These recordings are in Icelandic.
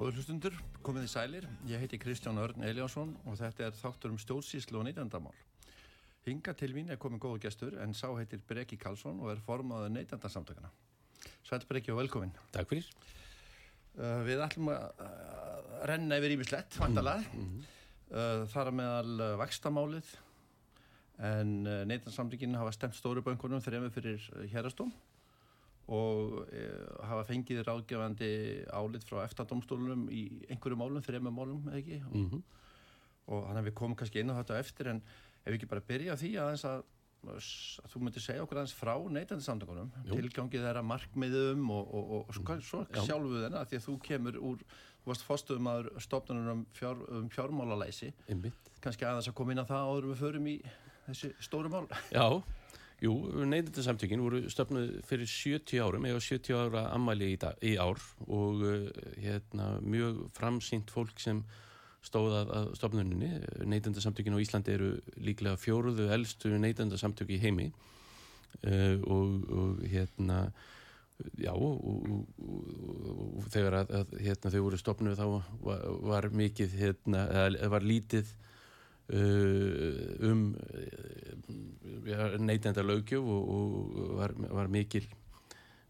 Góður hlustundur, komið í sælir. Ég heiti Kristján Örn Eliasson og þetta er þáttur um stjórnsýslu og neytendamál. Hinga til mín er komið góðu gestur en sá heitir Breki Karlsson og er formaður neytendasamtökuna. Sæl Breki og velkomin. Takk fyrir. Uh, við ætlum að uh, renna yfir ímislegt, vandalega. Mm -hmm. uh, þar meðal uh, vakstamálið en uh, neytendasamtökin hafa stemt stóru böngunum þrejum fyrir hérastóm og e, hafa fengið ráðgefandi álit frá eftir-domstólunum í einhverju málum, þrejum málum, eða ekki? Mm -hmm. Og þannig að við komum kannski inn á þetta eftir, en ef við ekki bara byrja því að, að, að þú myndir segja okkur aðeins frá neytandisamtökunum, tilgangið þeirra markmiðum og, og, og, og svo, sjálfuð þennan, því að þú kemur úr, þú varst fórstuðum að stofnunum um, fjár, um fjármálalæsi, kannski aðeins að koma inn á það áður við förum í þessi stóru mál. Já, Jú, neyndindarsamtökin voru stofnuð fyrir 70 árum, eða 70 ára ammali í, dag, í ár og uh, hérna, mjög framsýnt fólk sem stóðað að stofnuninni. Neyndindarsamtökin á Íslandi eru líklega fjóruðu eldstu neyndindarsamtöki í heimi uh, og, og hérna, já, og, og þegar að, að hérna, þau voru stofnuð þá var, var mikið, hérna, eða var lítið um uh, neytenda lögjöf og, og var, var mikil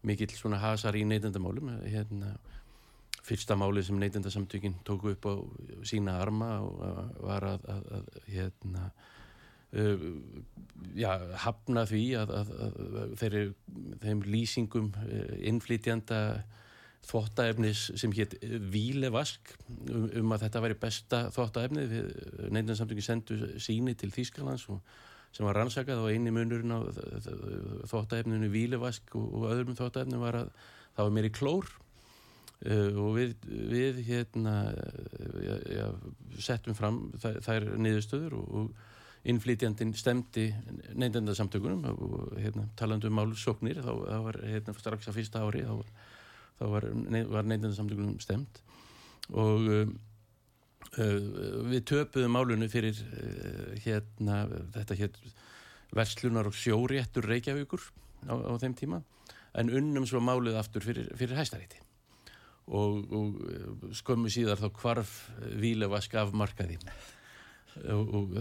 mikil svona hasar í neytendamálum. Hérna fyrsta máli sem neytendasamtökin tóku upp á sína arma var að, að, að hérna uh, já, hafna því að, að þeirri, þeim lýsingum uh, innflytjanda þvóttaefnis sem hétt Vílevask um, um að þetta væri besta þvóttaefni við nefndansamtöngin sendu síni til Þýskalands og, sem var rannsakað og eini munurinn á þvóttaefninu Vílevask og, og öðrum þvóttaefnum var að það var meiri klór. Uh, og við, við hérna ja, ja, settum fram þær, þær niðurstöður og, og innflytjandin stemdi nefndansamtökunum og hérna, talandu um málsóknir þá, þá var hérna, strax á fyrsta ári þá þá var, var neytundarsamtökunum stemt og um, uh, við töpuðum málunum fyrir uh, hérna þetta hér verslunar og sjóréttur Reykjavíkur á, á þeim tíma en unnum svo máluð aftur fyrir, fyrir hæstaríti og, og uh, skömmu síðar þá kvarf Vílevask af markaði. Og, og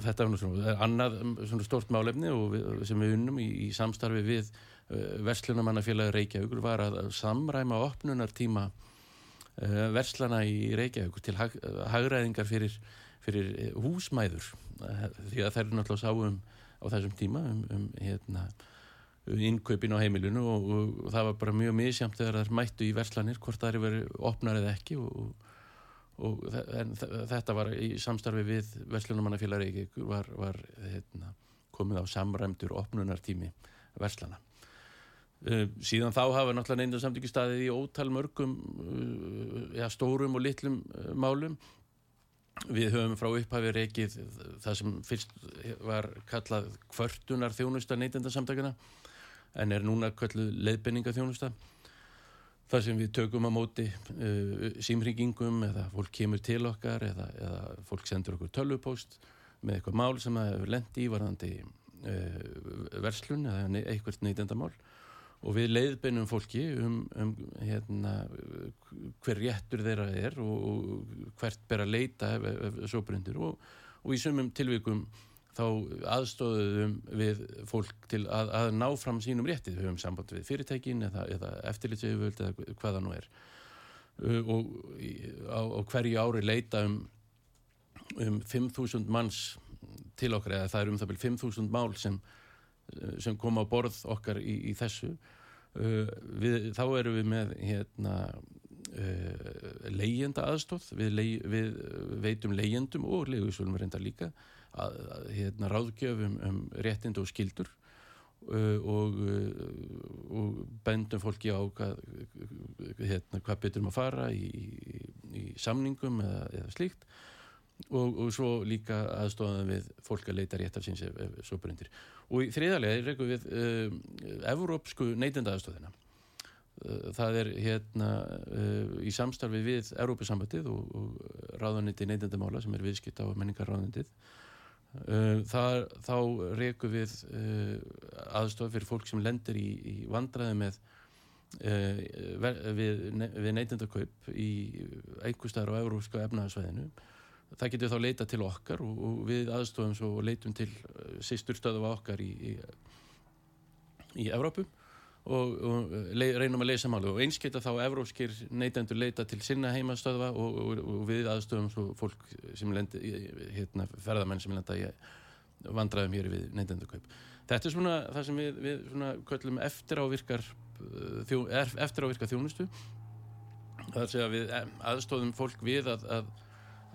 þetta var svona annað stort málefni við, sem við unnum í, í samstarfi við verslunamannafélagi Reykjavíkur var að samræma opnunartíma uh, verslana í Reykjavíkur til hag, hagræðingar fyrir, fyrir eh, húsmæður. Því að þær eru náttúrulega sáum á þessum tíma um, um hérna, innkaupin á heimilinu og, og, og það var bara mjög misjamt þegar þær mættu í verslanir hvort það eru verið opnar eða ekki og, og þetta var í samstarfi við verslunamannafélagi Reykjavíkur var, var hérna, komið á samræmdur opnunartími verslana síðan þá hafa náttúrulega neynda samtíki staðið í ótal mörgum uh, ja, stórum og litlum uh, málum. Við höfum frá upphafi reikið það sem fyrst var kallað kvörtunar þjónusta neyndenda samtakana en er núna kalluð leiðbenninga þjónusta það sem við tökum á móti símringingum eða fólk kemur til okkar eða, eða fólk sendur okkur tölvupóst með eitthvað mál sem hefur lendi í varðandi verslun eða eitthvað neyndendamál og við leiðbeinum fólki um, um hérna, hver réttur þeirra er og, og hvert ber að leita ef, ef, ef svo brundir og, og í sumum tilvikum þá aðstóðum við fólk til að, að ná fram sínum réttið, við höfum samband við fyrirtækin eða, eða eftirlitsauðvöld eða hvaða nú er. Uh, og á, á hverju ári leita um, um 5.000 manns til okkar eða það er um það byrjum 5.000 mál sem sem kom á borð okkar í, í þessu uh, við, þá erum við með hérna uh, leyenda aðstóð við, ley, við veitum leyendum og leiðvísvölum reyndar líka að, að hérna ráðgjöfum um réttind og skildur uh, og, og bendum fólki á hvað, hérna, hvað betur að fara í, í, í samningum eða, eða slíkt og, og svo líka aðstofan við fólk að leita rétt af síns ef, ef svo brundir. Og í þriðarlega er reyngu við uh, evrópsku neytendaaðstofina uh, það er hérna uh, í samstarfi við Európa-sambandið og, og ráðanindi neytendamála sem er viðskipt á menningarráðanindið uh, þá reyngu við aðstof fyrir fólk sem lendir í, í vandraði með við, við neytendakaup í einhverstaðar á európska efnaðarsvæðinu það getur þá leita til okkar og, og við aðstofum svo leitum til uh, sýsturstöðu okkar í, í, í Evrópu og, og le, reynum að leysa máli og eins geta þá evrópskir neytendur leita til sinna heimastöðva og, og við aðstofum svo fólk sem lendi, hérna, ferðamenn sem lenda í vandræðum hér við neytendakaup. Þetta er svona það sem við, við svona köllum eftir ávirkar þjó, eftir ávirkar þjónustu það er að við aðstofum fólk við að, að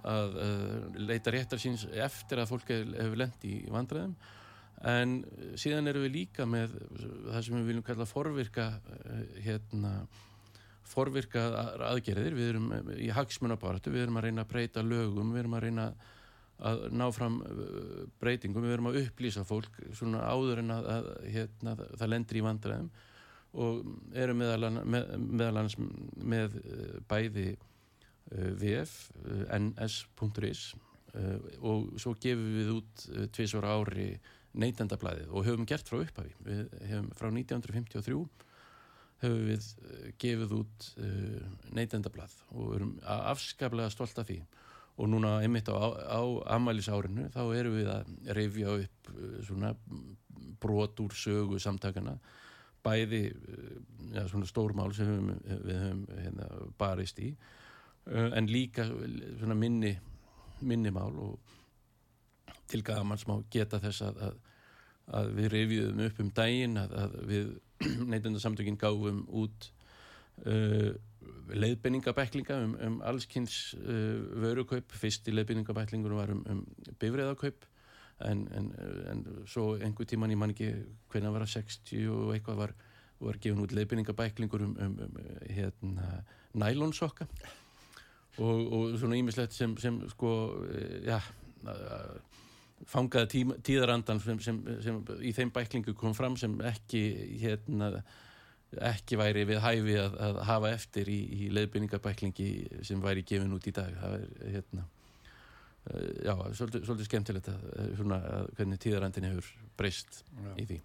að uh, leita réttar síns eftir að fólk hefur lendi í vandræðum. En síðan erum við líka með það sem við viljum kalla forvirka uh, hérna forvirka aðgerðir, við erum í hagsmunabartu, við erum að reyna að breyta lögum, við erum að reyna að ná fram breytingum, við erum að upplýsa fólk svona áður en að, að hérna, það lendir í vandræðum. Og erum meðal annars með bæði Eh, vf eh, eh, og svo gefum við út tviðsvara ári neytendablaðið. Og höfum gert frá upphafi. Við hefum frá 1953 höfum við gefið út neytendablað og erum afskaplega stolt af því. Og núna einmitt á, á ammælisárinu þá erum við að reyfja upp svona brot úr sögu samtakana bæði ja, svona stórmál sem við, við höfum hérna, barist í en líka svona minni minnimál og til gaman smá geta þess að, að, að við reyfiðum upp um daginn að, að við neitundarsamtökinn gáum út uh, leiðbenningabæklinga um, um allskynns uh, vörukaup, fyrst í leiðbenningabæklingur var um, um bifræðakaup en, en, en svo einhver tíman ég man ekki hvernig var að 60 og eitthvað var, var gefin út leiðbenningabæklingur um, um, um hérna nælonsokka og, og svona ímislegt sem, sem sko, eh, já fangaði tíma, tíðarandan sem, sem, sem í þeim bæklingu kom fram sem ekki hérna ekki væri við hæfi að, að hafa eftir í, í leiðbynningabæklingi sem væri gefin út í dag. Það er hérna eh, já, svolítið, svolítið skemmtilegt að, svona, að hvernig tíðarandin hefur breyst í því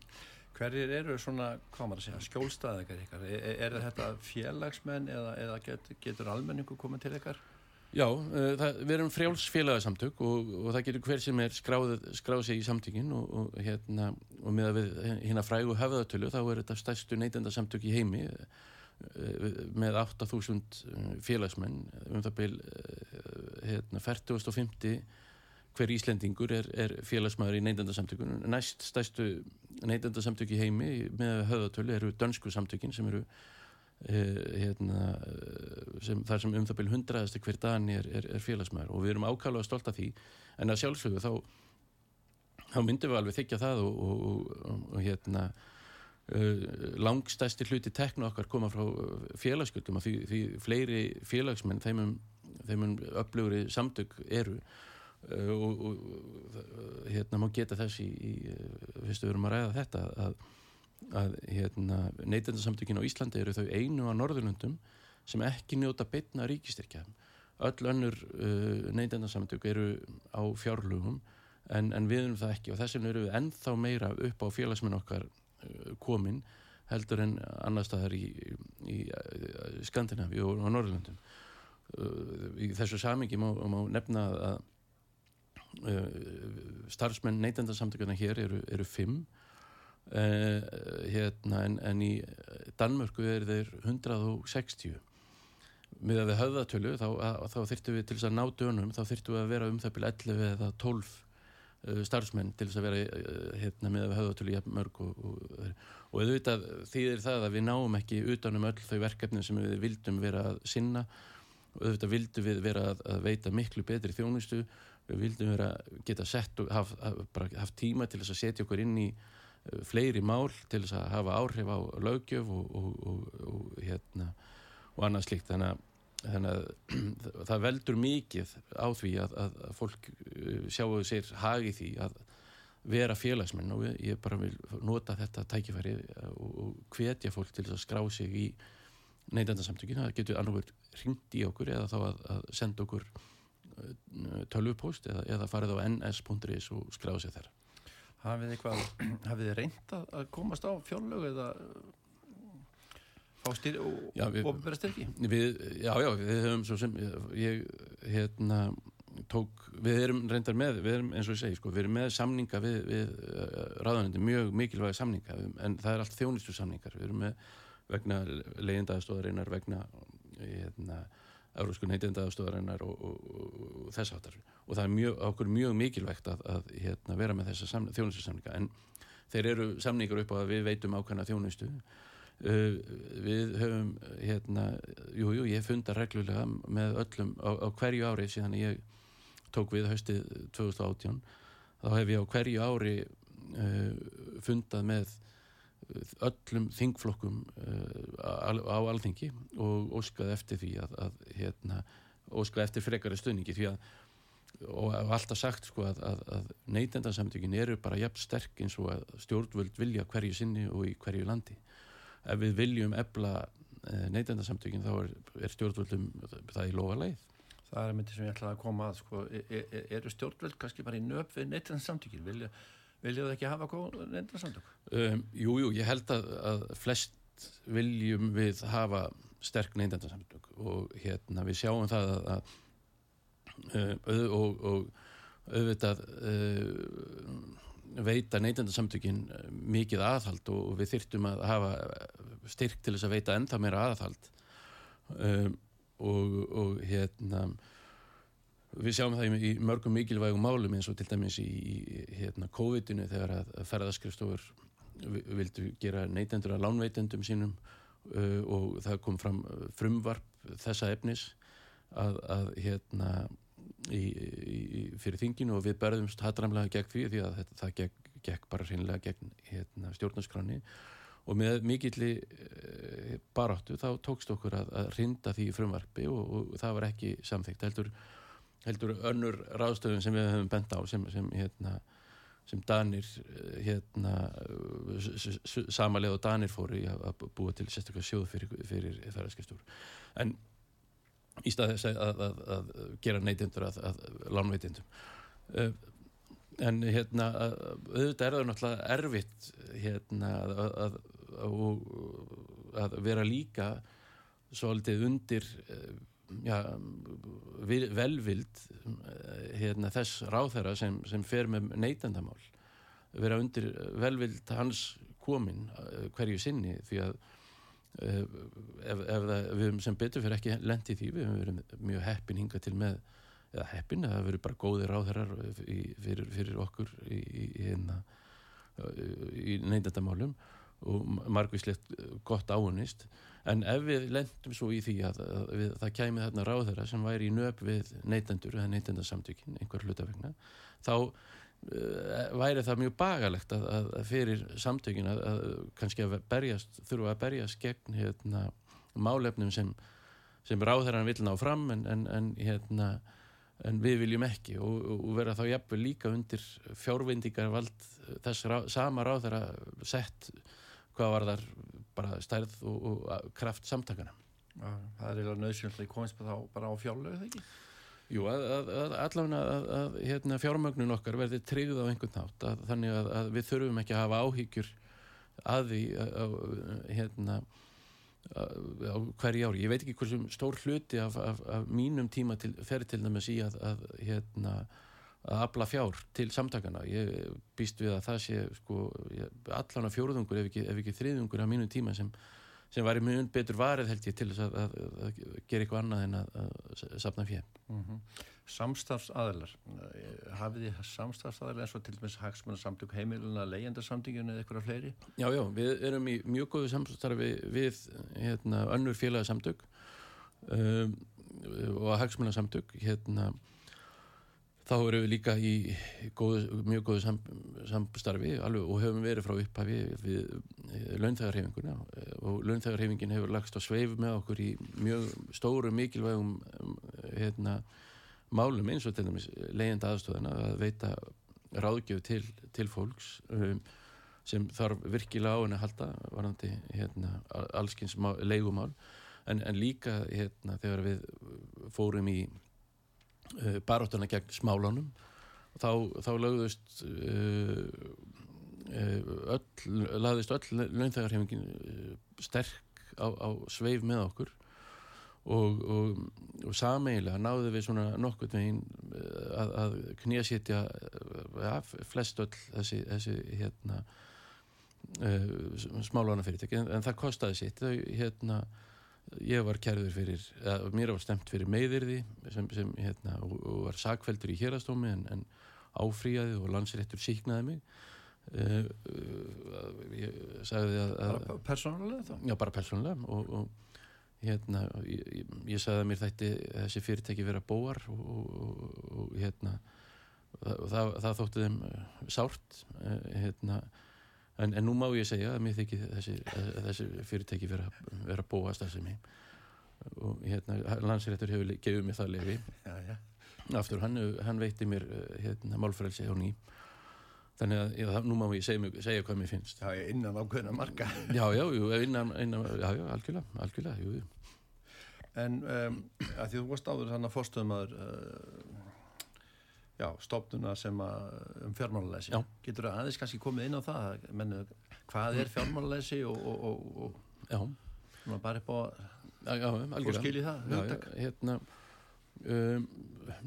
Hverjir eru svona, hvað maður að segja, skjólstaðingar ykkar? Er, er þetta félagsmenn eða, eða get, getur almenningu komið til ykkar? Já, uh, það, við erum frjáls félagsamtök og, og það getur hver sem er skráð, skráð sig í samtökin og, og, hérna, og með að við hérna frægu höfðatölu þá er þetta stærstu neytendasamtök í heimi uh, með 8000 félagsmenn um það byl uh, hérna, 40.50 hver Íslendingur er, er félagsmaður í neytendasamtökunum. Næst stæstu neytendasamtök í heimi með höfðatölu eru dönsku samtökin sem eru eh, hérna, sem, þar sem um það byrju hundraðasti hver dani er, er, er félagsmaður. Og við erum ákvæmlega stolt af því. En að sjálfsögðu þá, þá myndum við alveg þykja það og, og, og, og hérna uh, langstæsti hluti teknu okkar koma frá félagsgjöldum. Því, því fleiri félagsmenn þeim um, um upplöfri samtök eru og, og hérna má geta þess í, í fyrstu við erum að ræða þetta að, að hérna, neytendarsamtökin á Íslandi eru þau einu á Norðurlundum sem ekki njóta beitna ríkistyrkja öll önnur uh, neytendarsamtök eru á fjárlugum en, en við erum það ekki. Og þess vegna eru við ennþá meira upp á félagsminn okkar uh, komin heldur en annar staðar í, í, í Skandinavi og á Norðurlundum uh, í þessu samingi má, má nefna að starfsmenn neytendarsamtökuna hér eru, eru fimm. Uh, hérna, en, en í Danmörku er þeir 160 með að við höfðatölu þá, þá þyrtu við til þess að ná dönum þá þyrtu við að vera um það byrja 11 eða 12 uh, starfsmenn til þess að vera uh, hérna, með að við höfðatölu í mörg og, og, og auðvitað þýðir það að við náum ekki utanum öll þau verkefni sem við vildum vera að sinna. Auðvitað vildum við vera að, að veita miklu betri þjónustu við vildum vera geta sett og haf, haf, haft tíma til þess að setja okkur inn í uh, fleiri mál til þess að hafa áhrif á lögjöf og, og, og, hérna og annað slikt þannig að, þannig að það veldur mikið á því að, að, að fólk uh, sjáu sér hagi því að vera félagsmenn. Og ég bara vil nota þetta tækifæri og hvetja fólk til þess að skrá sig í neytandarsamtökinu, það getur annarverð ringt í okkur eða þá að senda okkur tölvupóst eða, eða farið á ns.is og skráðu sér þær Hafið þið eitthvað, hafið þið reynd að komast á fjárlög eða fá styr og ofnbæra styrki? já, já, við höfum svo sem ég, hérna tók, við erum reyndar með við erum, eins og ég segi, sko, við erum með samninga við, við uh, ráðanandi, mjög mikilvæga samninga en það er allt þjónustu samningar við erum með vegna leyendaðstóðarinnar, vegna hérna, eurósku neytendaðstóðarinnar og, og, og, þess áttar og það er mjög, okkur mjög mikilvægt að, að hérna, vera með þessa samninga en þeir eru samningar upp á að við veitum ákveðna þjónustu. Uh, við höfum hérna, jú, jú, ég funda reglulega með öllum á, á hverju ári síðan ég tók við haustið 2018 þá hef ég á hverju ári uh, fundað með öllum þingflokkum uh, á alþingi og óskað eftir því að, að hérna, óskað eftir frekari stöðningi því að og alltaf sagt sko að, að, að neytendansamtökin eru bara jafn sterk eins og að stjórnvöld vilja hverju sinni og í hverju landi. Ef við viljum ebla neytendansamtökin þá er, er stjórnvöldum það í lofa leið. Það er myndið sem ég ætlaði að koma að sko, e- e- eru stjórnvöld kannski bara í nöp við neytendansamtökin vilja, vilja það ekki hafa góð neytendansamtök? um, Jú, jú, ég held að, að flest viljum við hafa sterk neytendansamtök og hérna við sjáum það að, að uh, og, og auðvitað uh, veita neytendansamtökin mikið aðhald og við þyrtum að hafa styrk til þess að veita ennþá meira aðhald um, og, og hérna við sjáum það í, mörgum mikilvægum málum eins og til dæmis í, hérna, COVID-inu þegar að ferðaskrifstofur vildu gera neytendur að lánveitendum sínum uh, og það kom fram frumvarp þessa efnis að, að hérna í, í, fyrir þinginu og við berðumst hattramlega gegn því því að þetta, það gekk, gekk bara hreinlega gegn hérna, stjórnarskráni og með mikilli e, baráttu þá tókst okkur að, að rinda því frumvarpi og, og það var ekki samþygt heldur, heldur önnur ráðstöðun sem við höfum bent á sem, sem hérna sem Danir hérna samalega og Danir fóru í að búa til sérstaklega sjóð fyrir, fyrir ferðarskipstúr en í stað þess að, að, að gera neytindur að, að lánveitindum uh, en hérna auðvitað er það náttúrulega erfitt hérna að vera líka svolítið undir já, velvild hérna, þess ráþæra sem, sem fer með neytendamál vera undir velvild hans komin hverju sinni því að ef, ef það, við höfum sem betur fyrir ekki lendi því, við höfum verið mjög heppin hinga til með, eða heppin það hefur verið bara góði ráðherrar fyrir, fyrir okkur í, í, hérna, í, neyndendamálum og margvíslegt gott áunist en ef við lendum svo í því að, að við, það kæmi þarna ráðherra sem væri í nöp við neytendur eða neytendasamtökin, einhver hlutavegna þá uh, væri það mjög bagalegt að, að fyrir samtökin að, að kannski að berjast þurfa að berjast gegn hérna, málefnum sem, sem ráðherran vil ná fram en, en, en, hérna, en við viljum ekki. Og, og vera þá jafnvel líka undir fjárvindingar vald þess rá, sama ráðherra sett hvað var þar bara stærð og, og kraft samtakana það er eiginlega nöðsynlega í komins bara á fjárlögu, þegar ekki? Jú, að, að, að allavega að, að hérna, fjármögnun okkar verði tryggð á einhvern nátt þannig að við þurfum ekki að hafa áhyggjur að því hérna á hverju ári. Ég veit ekki hversum stór hluti af, af, af mínum tíma til, fer til dæmis í að hérna að afla fjár til samtakana ég býst við að það sé sko, allan að fjóruðungur ef ekki, ef ekki þriðungur af mínu tíma sem, sem var í mjög betur varið held ég til að, að, að gera eitthvað annað en að, að sapna fjö mm -hmm. Samstafsaðlar hafið þið samstafsaðlar eins og til dæmis hagsmunarsamtök heimiluna leyendarsamtinginu eða eitthvað fleiri? Já, já, við erum í mjög góðu samstarfi við hérna, önnur félagsamtök um, og hagsmunarsamtök hérna þá erum við líka í góðu, mjög góðu sam, samstarfi alveg, og höfum verið frá upphafi við launþægarhefinguna og launþægarhefingin hefur lagst á sveif með okkur í mjög stóru mikilvægum hérna, málum eins og til dæmis leiðenda aðstofana að veita ráðgjöf til, til fólks um, sem þarf virkilega á henni að halda varandi hérna, allskins leigumál. En, en líka hérna, þegar við fórum í uh, baróttuna gegn smálánum. Þá, þá lögðust uh, uh, öll, laðist öll launþegarhefingin sterk á, á sveif með okkur. Og, og, og sameiginlega náðu við svona nokkurt veginn eh, að, að knésitja ja, flest öll þessi, þessi hérna uh, smálana fyrirtæki en, en það kostaði sitt. Þau hérna ég var kærður fyrir, eða, mér var stemt fyrir meðirði sem, sem hérna, og, og var sakveldur í hérastómi en, en áfríaði og landsréttur síknaði mig uh, uh, ég sagði að, að Bara persónulega þá? já bara persónulega og, og hérna ég, ég, ég sagði að mér þætti þessi fyrirtæki vera bóar og, og, og hérna það, það, það þótti þeim uh, sárt hérna En, en nú má ég segja að mér þykir þessi, þessi fyrirtæki vera, vera bóast að sem ég og hérna, landsréttur hefur gefið mér það lefi Já, já. aftur, hann, hann veitti mér hérna, málfrælsi á ný þannig að já, nú má ég segja, segja hvað mér finnst Já, innan ákveðna marka. já, já, jú, innan, innan algjörlega, algjörlega jú, jú. En um, að því þú varst áður þannig að fórstöðumæður uh, já, stofnuna sem að um fjármálaleysi. Já. Getur þú aðeins kannski komið inn á það? Mennu, hvað er fjármálaleysi og, og, og, og svona bara upp á já, og skiljið það, já, hérna um,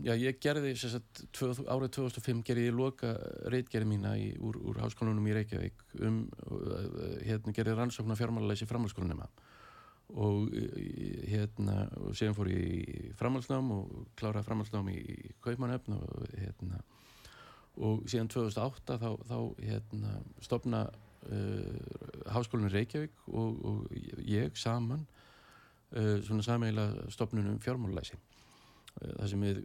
já, ég gerði sagt, tvö, árið 2005 gerði ég loka reitgerði mína í, úr, úr háskólanum í Reykjavík um, uh, hérna, gerði rannsókn á fjármálaleysi framhaldsskólanema og uh, hérna og síðan fór ég í framhaldsnám og kláraði framhaldsnám í, Kaupmannöfn og hérna og síðan 2008 þá, þá hérna stopna uh, háskólanum Reykjavík og, og ég saman uh, svona sameiginlega stopnunum fjármálalæsi. Uh, þar sem við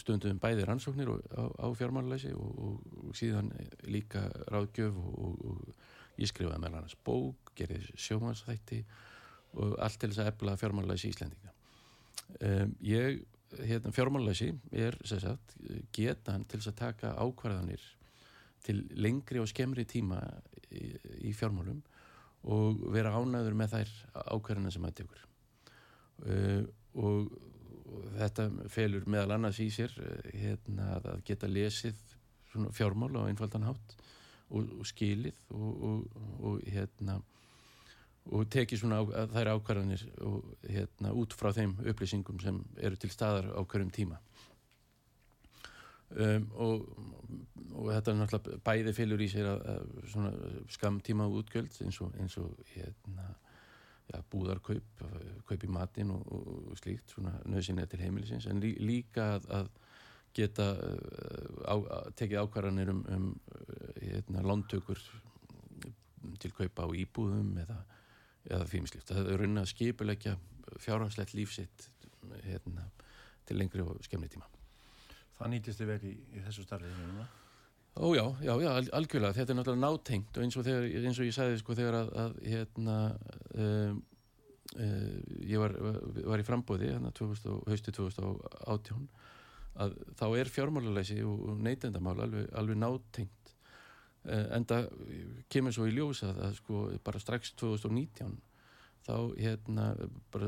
stundum bæði rannsóknir og, á, á fjármálalæsi og, og, síðan líka ráðgjöf og, ég skrifaði meðal annars bók, gerði sjómansþætti og allt til þess að efla fjármálalæsi í Íslendinga. Um, ég, hérna, fjármálalæsi er sem sagt, getan til þess að taka ákvarðanir til lengri og skemmri tíma í, í fjármálum og vera ánæður með þær ákvarðanir sem það tekur. Uh, og, og þetta felur meðal annars í sér hérna, að- geta lesið fjármál á einfaldan hátt og, og skilið og, og hérna og tekið svona á, þær ákvarðanir og hérna út frá þeim upplýsingum sem eru til staðar á hverjum tíma. Um, og, og þetta er náttúrulega bæði fylgur í sér að, að skamtíma útgjöld eins og, eins og hérna, ja, búðarkaup kaup í matinn og, slíkt nöðsynlega til heimilisins. En lí, líka að, að geta uh, á, að tekið ákvarðanir um, um uh, hérna, lántökur til kaupa á íbúðum eða, eða fímislíft. Það er raunin að skipulegja fjárhagslegt lífsitt hérna, til lengri og skemmri tíma. Það nýtist þið vel í, í þessu starfið núna. Ó já, já, já, al- algjörlega, þetta er náttúrulega nátengt og eins og, þegar, eins og ég sagði sko þegar að, að hérna um, uh, ég var, var í frambóði hérna 2000, og- haustið 2018 að þá er fjármálaleysi og og neytendamál alveg, alveg nátengt en það kemur svo í ljós að, sko bara strax 2019 þá hérna uh,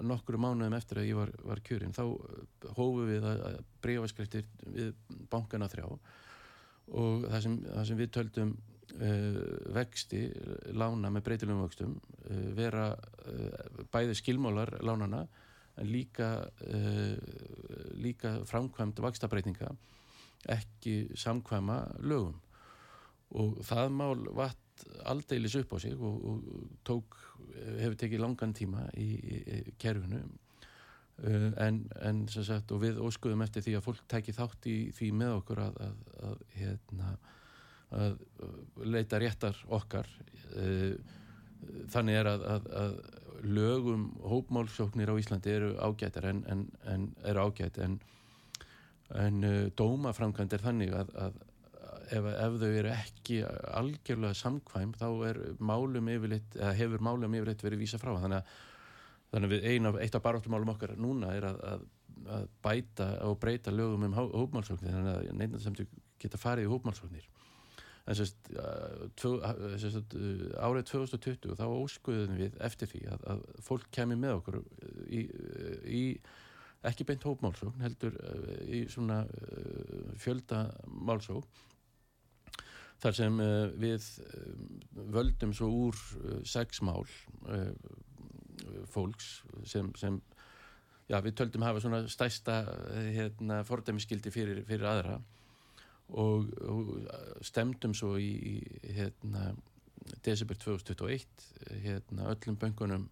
nokkru mánuðum eftir að ég var, var kjörinn þá hófu við að, breyfaskriftir við bankana þrjá og það sem, það sem við töldum uh, vexti lána með breytilegum vöxtum uh, vera uh, bæði skilmálar lánana en líka líka framkvæmt vaxtabreitinga ekki samkvæma lögum. Og það mál vatt aldeilis upp á sig og, og tók, hefur tekið langan tíma í, í, kerfinu. Uh, en, en sagt og við óskuðum eftir því að fólk tæki þátt í því með okkur að, að, að hérna að leita réttar okkar. Uh, þannig er að, lögum hópmálsóknir á Íslandi eru ágætar en, en, en eru ágæt en, en uh, dómaframkvæmd er þannig að, að ef, ef þau eru ekki algjörlega samkvæm þá málum yfirleitt, hefur málum yfirleitt verið vísa frá. Þannig að, þannig að ein af, eitt af baráttumálum okkar núna er að, að, bæta og breyta lögum um hó- hópmálsóknir. Þannig að sem geta farið í hópmálsóknir. En sérst, uh, uh, uh, árið 2020 þá óskuðum við eftir því að, fólk kemi með okkur í, í ekki beint hópmálsókn heldur uh, í svona uh, fjölda málsókn þar sem uh, við völdum svo úr sex mál fólks sem, sem já, við töldum hafa svona stæsta hérna, fordæmiskildi fyrir, fyrir aðra og, og stemdum svo í, í hérna, desember 2021 hérna, öllum böngunum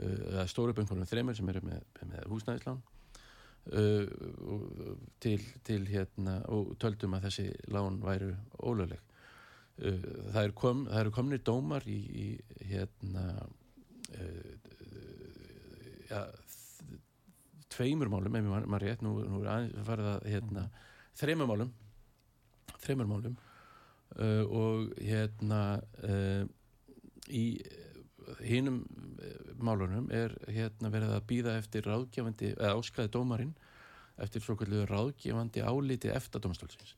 eða stóru böngunum þreymur sem eru með, með húsnæðislán. Uh, til, til hérna og töldum að þessi lán væru ólögleg. Uh, það eru kom, það eru komnir dómar í, í hérna uh, ja, tveimur málum ef maður man rétt, nú, nú er aðeins farið að hérna, þreimur málum þreimur málum. Og hérna í hinnum málunum er hérna verið að býða eftir ráðgefandi, eða áskaði dómarinn eftir svo kallu ráðgefandi áliti eftir dómstólsins.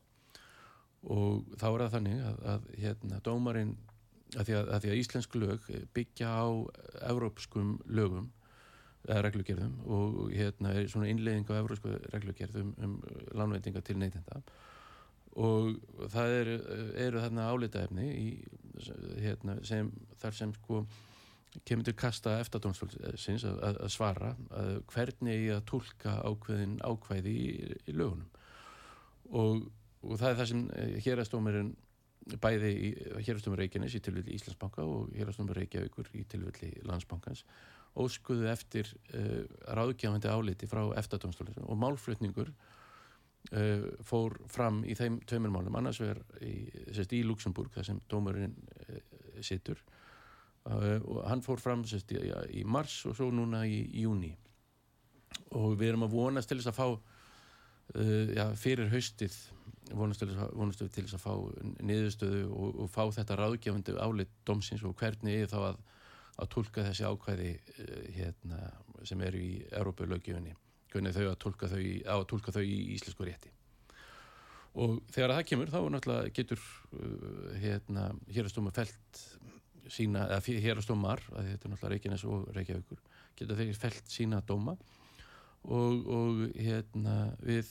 Og þá er það þannig að, að hérna dómarinn að því að, að því að íslensk lög byggja á evrópskum lögum eða reglugerðum og hérna er svona innleiðing á evrópsku reglugerðum um lánveitinga til neytenda. Og það eru, eru þarna álitaefni í, hérna, sem, þar sem sko kemur til kasta eftadómsfólksins að, að, að svara að hvernig ég að tólka ákveðin ákvæði í, í lögunum. Og, og það er það sem hérastómirinn bæði í hérastómur Reykjanes í tilvilli Íslandsbanka og hérastómur Reykjavíkur í tilvilli Landsbankans óskuðu eftir uh, ráðgjafandi áliti frá eftadómsfólksins og málflutningur uh, fór fram í þeim tveimur málum. Annars vegar í, í Luxemburg þar sem dómurinn uh, situr og hann fór fram sérst, í, í mars og svo núna í, í júni og við erum að vonast til þess að fá uh, já, fyrir haustið vonast til, vonast til þess að fá niðurstöðu og, og fá þetta ráðgjafandi álit domsins og hvernig er þá að að tólka þessi ákvæði uh, hérna, sem eru í Európa-lögjöfunni hvernig þau að tólka þau, að tólka þau í íslensku rétti. Og þegar það kemur þá náttúrulega getur uh, hérna, hérastómar felt sína, eða hérastómar þetta er náttúrulega Reykjanes og Reykjavíkur getur þeir felt sína dóma. Og, og hérna við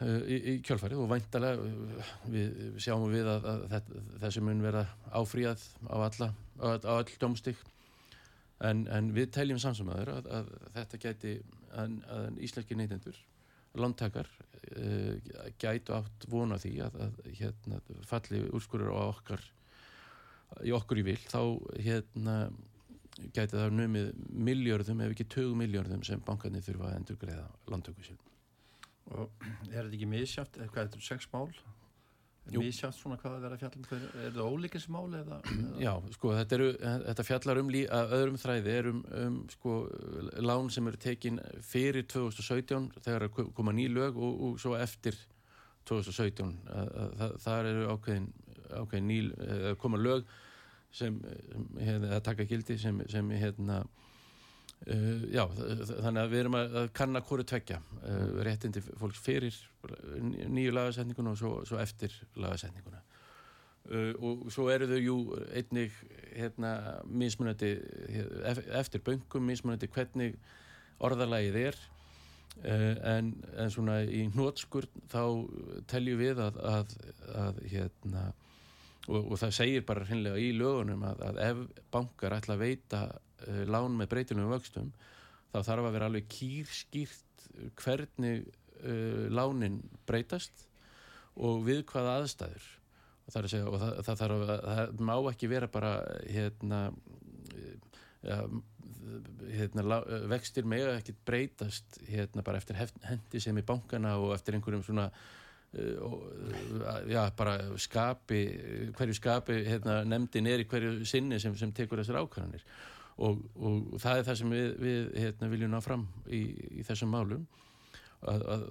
uh, í, í kjálfarið og væntalega uh, við sjáum við að, að, þessi mun vera áfríðað á alla, á, all dómstík en, en við teljum samsumæður að, að þetta gæti að, að íslenski neytendur landtakar uh, gætu átt vona því að hérna, falli úrskurur á okkar í okkur í vil þá hérna gæti það numið miljörðum ef ekki tögu miljörðum sem bankarnir þurfa að endur greiða landtöku sér og er þetta ekki misjátt, eða hvað er þetta sex mál? Misjátt svona hvað að vera fjallum er þetta ólíkis mál eða? Já, sko, þetta, eru, þetta fjallar um lí, öðrum þræði er um, um sko, lán sem eru tekin fyrir 2017 þegar koma ný lög og, og svo eftir 2017 að, að, að, þar eru ákveðin, ákveðin ný, koma lög sem, hérna, að taka gildi sem, sem hérna Uh, já, þannig að við erum að, að kanna hverju tvekja uh, réttindi fólks fyrir nýju lagasetninguna og svo, svo eftir lagasetninguna. Uh, og svo eru þau jú einnig hérna, mismunandi eftir böngum, mismunandi hvernig orðalagið er. En, en svona í hnótskur þá teljum við að, að, að hérna og, og það segir bara hinnlega í lögunum að, að ef bankar ætla að veita uh, lán með breytilum vöxtum þá þarf að vera alveg kýrskýrt hvernig uh, lánin breytast og við hvaða aðstæður. Og það, segja, og það, það, þarf, það má ekki vera bara hérna, ja, hérna vextir með ekki breytast hérna bara eftir hendi sem í bankana og eftir einhverjum svona já bara skapi hverju skapi hérna, nefndin er í hverju sinni sem, sem tekur þessar ákvæðanir og, og það er það sem við, við hérna, viljum ná fram í, í þessum málum. Að, að,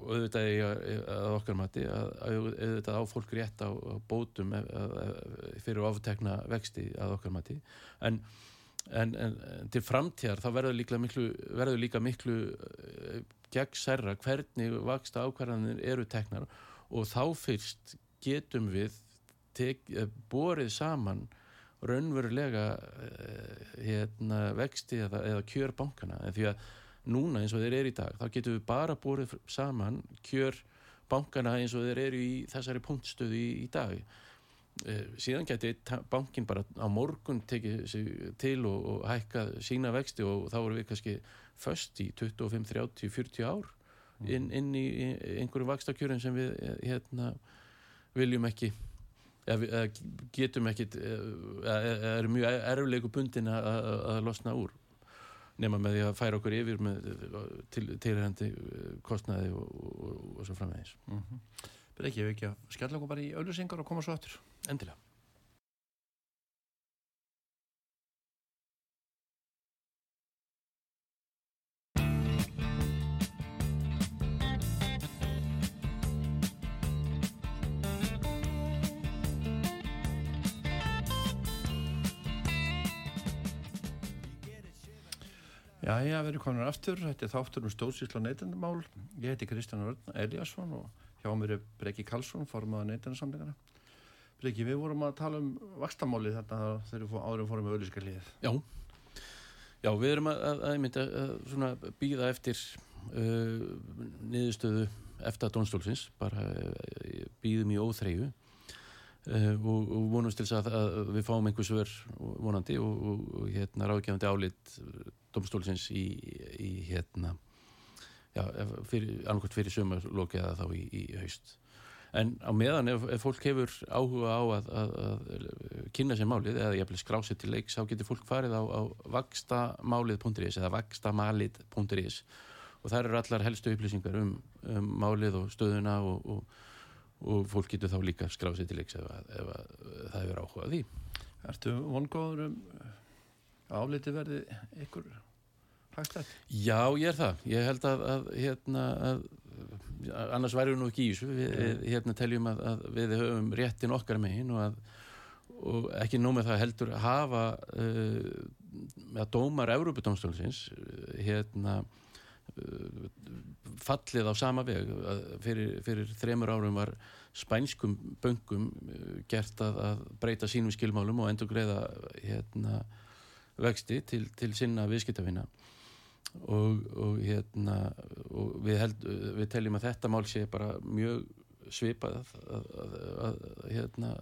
auðvitað að okkar mati að auðvitað á fólk rétt á, á bótum fyrir oftekna vexti að okkar mati. En, en, en til framtíðar þá verður líka miklu, verður líka miklu gegn særra hvernig vaksta ákvarðanir eru teknar og þá fyrst getum við tek, borið saman raunverulega hérna, vexti eða, eða kjör bankana en því að núna eins og þeir eru í dag þá getum við bara búið saman kjör bankana eins og þeir eru í þessari punktstöðu í, í dag síðan geti bankin bara á morgun tekið sig til og, og hækka sína vexti og þá voru við kannski först í 25, 30, 40 ár inn, inn í einhverju vakstakjörum sem við hérna, viljum ekki eða getum ekki eða er mjög erflegu bundin að losna úr nema með því að færa okkur yfir með tilhengandi kostnaði og, og, og svo framvegis mm -hmm. Breykið við ekki að skella okkur bara í auðlusingar og koma svo aftur? Endilega. Já, við erum komin aftur, þetta er þáttur um stóðsýsla og neytendamál. Ég heiti Kristján Eliasson og hjá mér er Breki Karlsson, formaða neytendasamlingana. Breki, við vorum að tala um vakstamálið þarna þegar árum fórum við auðvíska hlýðið. Já, já, við erum að, að, að, að býða eftir uh, niðurstöðu eftir að dónstólfins, bara uh, býðum í óþreyju uh, og, og vonumst til þess að við fáum einhvers verð vonandi og, og, og hérna ráðgefandi álit domstólsins í, í hérna já, annarkort fyrir sömurlóki eða þá í, í haust. En á meðan ef, ef fólk hefur áhuga á að, að, að kynna sér málið eða hef skrásið til leiks þá getur fólk farið á, á vakstamálið.is eða vakstamalið.is og það eru allar helstu upplýsingar um, um málið og stöðuna og, og, og fólk getur þá líka skrásið til leiks ef, ef það hefur áhugað því. Ertu vongóður um áliti verði ykkur hagstætt? Já, ég er það. Ég held að, að, hérna, að annars væri við nú ekki í þessu. Við yeah. hérna, teljum að, að við höfum réttin okkar megin og, og ekki nómið það heldur hafa uh, að dómar Európa-dómstólsins hérna uh, fallið á sama veg fyrir, fyrir þremur árum var spænskum böngum uh, gert að, að breyta sínum skilmálum og endur greiða hérna vexti til, til sinna viðskiptafina og, og hérna og við, held, við teljum að þetta mál sé bara mjög svipað að, að, að hérna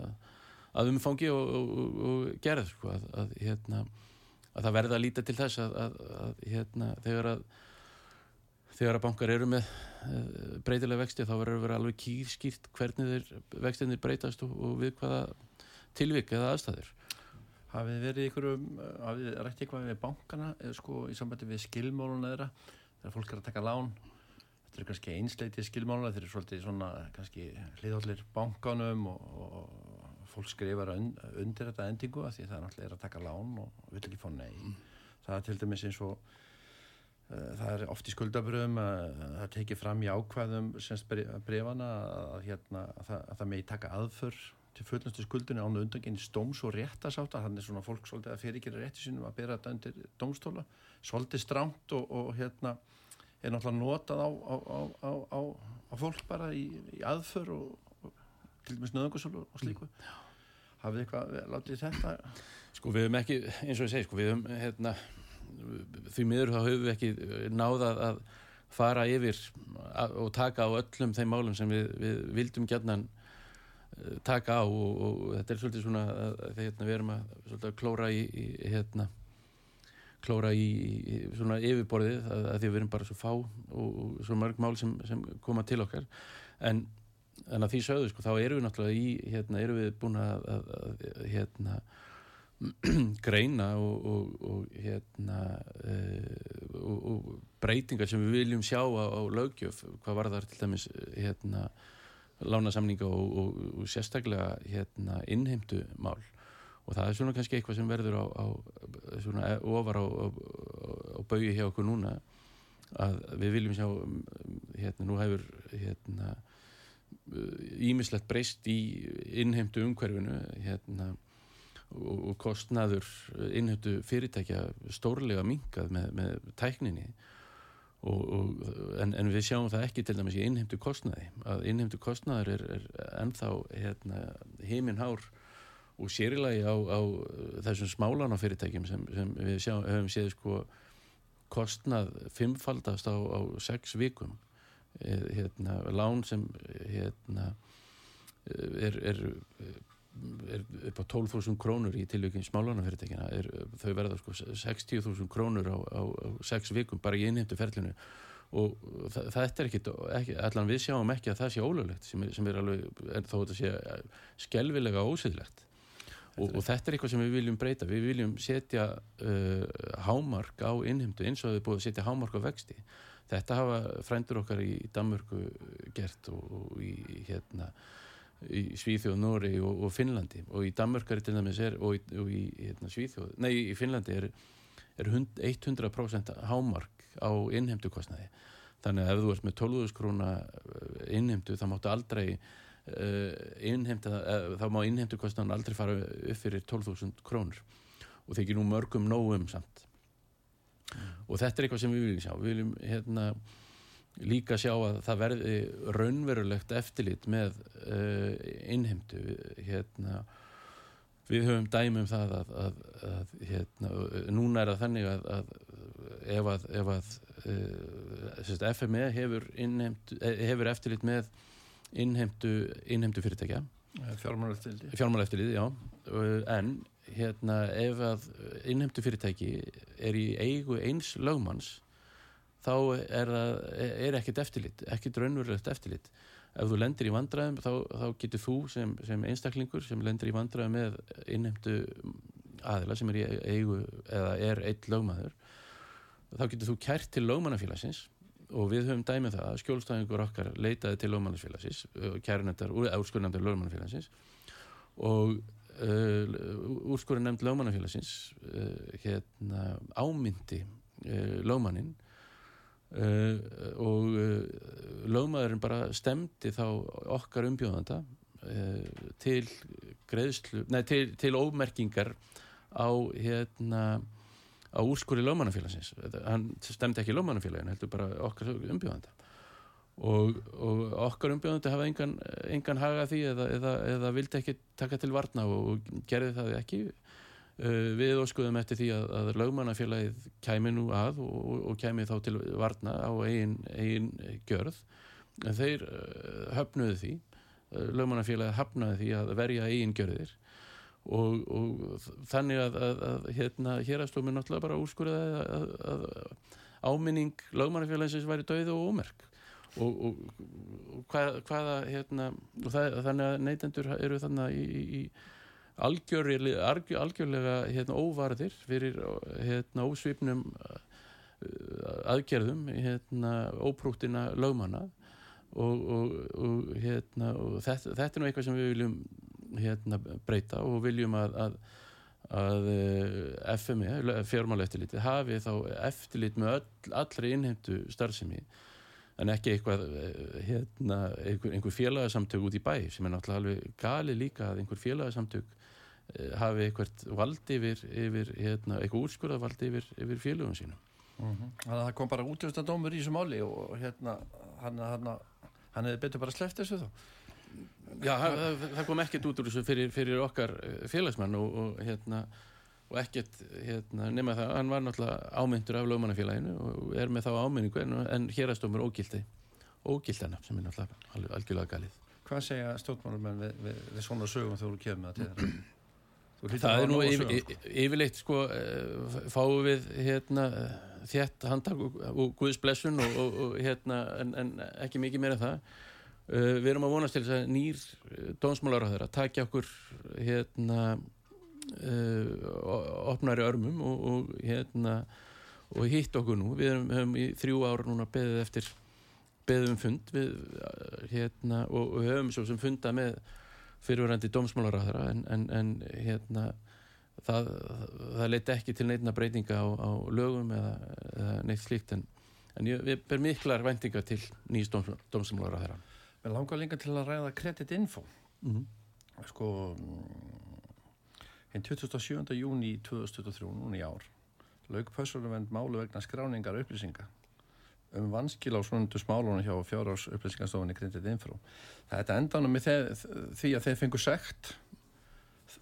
að umfangi og, og, gerð sko, hérna að það verða að líta til þess að hérna þegar að þegar að bankar eru með uh, breytilega vexti þá verður að vera alveg kýrskýrt hvernig þeir vextinir breytast og við hvaða tilvik eða aðstæður hafið verið ykkur um, hafið rætt eitthvað við bankana eða sko í sambandi við skilmáluna þeirra þegar fólk er að taka lán þetta er kannski einsleitið skilmáluna þeir eru svolítið svona kannski hliðhóllir bankanum og, og fólk skrifar un, undir þetta endingu að því það er náttúrulega að taka lán og vil ekki fá nei mm. það er til dæmis eins og uh, það er oft í skuldabröðum að það tekir fram í ákvæðum semst brefana að, hérna, að, að það megi taka aðför til fullnastu skuldinu ánu undangenni stóms og réttasátt að hann er svona fólk svolítið að fyrirgera rétti sínum að bera þetta undir domstóla svolítið stránt og, og hérna er náttúrulega notað á, á, á, á fólk bara í, í aðför og, og til dæmis nöðungarsólu og slíku. Mm. hafið eitthvað látið þetta? Sko við hefum ekki, eins og ég segi sko við hefum hérna því miður þá höfum við ekki náðað að fara yfir og taka á öllum þeim málum sem við, við vildum gætnan taka á og, og þetta er svolítið svona að, að hérna, við erum að, að klóra í, í hérna klóra í, í svona yfirborðið að, að því við erum bara svo fá og, og svo mörg mál sem, sem koma til okkar. En, en að því sögðu sko þá eru við náttúrulega í hérna eru við búin að hérna greina og, og, og hérna uh, og, og breytingar sem við viljum sjá á, á lögjöf, hvað var það til dæmis hérna lánasamninga og, og, og sérstaklega hérna, innheimtu mál. Og það er svona kannski eitthvað sem verður á, á svona e, ofar á, á baui hjá okkur núna að við viljum sjá hérna nú hefur hérna ímislegt breyst í innheimtu umhverfinu hérna og, kostnaður innheimtu fyrirtækja stórlega mingað með, með tækninni Og, og, en, en við sjáum það ekki til dæmis í innheimtu kostnaði. Að innheimtu kostnaður er, er ennþá hérna, heiminhár og sérilagi á, á þessum smálánafyrirtækjum sem, sem við sjá, höfum séð sko kostnað fimmfaldast á, á sex vikum. Eh, hérna, lán sem hérna er, er, er upp á 12.000 krónur í tilvíkinn smálánafyrirtækina er, þau verða sko 60.000 krónur á, á, á 6 vikum bara í innheimtu ferlinu. Og það, þetta er ekkit ekki, allan við sjáum ekki að það sé ólöglegt sem sem er alveg, þó þetta sé skelvilega ósýðlegt og, og þetta er eitthvað sem við viljum breyta. Við viljum setja uh, hámark á innheimtu eins og við búum að setja hámark á vexti. Þetta hafa frændur okkar í Danmörku gert og, og í hérna í Svíþjóð, Nóri og, og Finnlandi. Og í Danmörkari til dæmis er og í, og í hérna, Svíþjóð, nei í Finnlandi er, er 100% hámark á innheimtukostnaði. Þannig að ef þú ert með 12.000 króna innheimtu þá máttu aldrei uh, innheimta, uh, þá má innheimtukostnaðan aldrei fara upp fyrir 12.000 krónur. Og ekki nú mörgum nógum samt. Mm. og þetta er eitthvað sem við viljum sjá. Við viljum hérna líka sjá að það verði raunverulegt eftirlit með uh, innheimtu hérna, við höfum dæmum það að, að, að hérna, núna er það þannig að, að ef að, ef uh, FME hefur, innheimtu, eh, hefur eftirlit með innheimtu, innheimtu fyrirtækja. Já, en hérna, ef að innheimtu fyrirtæki er í eigu eins lögmanns þá er, er ekkert eftirlit, ekkert raunverulegt eftirlit. Ef þú lendir í vandræðum þá, þá getur þú sem, sem einstaklingur sem lendir í vandræðum með innheimtu aðila sem er eigu eða er eitt lögmaður þá getur þú kært til lögmannafélagsins og við höfum dæmið það að skjólstæðingur okkar leitaði til lögmannafélagsins kærunendar, úrskurðnefndar lögmannafélagsins og uh, úrskurðunemnd lögmannafélagsins uh, hérna ámyndi uh, lögmannin Uh, og uh, lögmaðurinn bara stemdi þá okkar umbjóðanda uh, til greiðslu, nei til, til ómerkingar á hérna á úrskóri lögmannafélagsins. Hann stemdi ekki lögmannafélagin heldur bara okkar umbjóðanda. Og, og okkar umbjóðandi hafa engan, engan haga því eða, eða, eða vildi ekki taka til varna og, gerði það ekki við óskuðum eftir því að, að lögmannafélagið kæmi nú að og, og kæmi þá til varna á eigin, eigin gjörð. En þeir uh, höfnuðu því. Uh, lögmannafélagið hafnaði því að verja eigin gjörðir. Og, og þannig að, að, að hérna hérastómi náttúrulega bara úrskurðaði að áminning lögmannafélagsins væri döið og ómerk. Og, og hvað, hvaða hérna, það, þannig að neytendur eru þannig í, í algjörlega, algjörlega hérna, óvarðir fyrir hérna, ósvipnum uh, aðgerðum hérna, óprúttina lögmanna og, og, og, hérna, og þetta, þetta er nú eitthvað sem við viljum hérna, breyta og viljum að, að, að uh, FME, fjármála eftirliti hafi þá eftirlit með öll, allri innheimtu starfsemi en ekki eitthvað uh, hérna, einhver, einhver félagsamtök út í bæ sem er náttúrulega alveg gali líka að einhver félagsamtök Eh, hafi eitthvað vald yfir, yfir hérna, eitthvað úrskurðað vald yfir, yfir félögum sínum mhm. -huh. Þannig að það kom bara útjöfstadómur í þessu máli og hérna hann, hann, hann hefði betur bara sleppt þessu þá Já, það, það kom ekkert út úr þessu fyrir, fyrir okkar eh, félagsmann og, og hérna og ekkert hérna, nema það, hann var náttúrulega ámyndur af lögmannafélaginu og er með þá ámynningu en, en hérastómur ógildi ógildana sem er náttúrulega algjörlega galið Hvað segja stjórnmálum við, við, við svona sögum þú kemur með það til það er nú yfir, yfirleitt sko uh, fáum við hérna þétt handtak og, og guðsblessun og, og, og hérna en, en ekki mikið meira það. Uh, við erum að vonast til þess að nýr uh, dónsmálar á þeirra takja okkur hérna opnari örmum og hérna og hitt okkur nú. Við erum, höfum í þrjú ára núna beðið eftir beðum fund við, hérna, og höfum svo sem funda með fyrirverandi dómsmálaráðara en, en, en hérna það, það leiti ekki til neitna breytinga á, á lögum eða, eða neitt slíkt en, en ég, við ber miklar vendinga til nýjast dómsmálaráðara Mér langar líka til að ræða kreditinfo mm -hmm. sko hinn 27. júni 2023, núna í ár laug Pössurluvend málu vegna skráningar upplýsinga um vanskil á svonundu smálunum hjá fjárás upplýsingarstofunni Kredit Info. Þetta endanum með því að þeir fengur sekt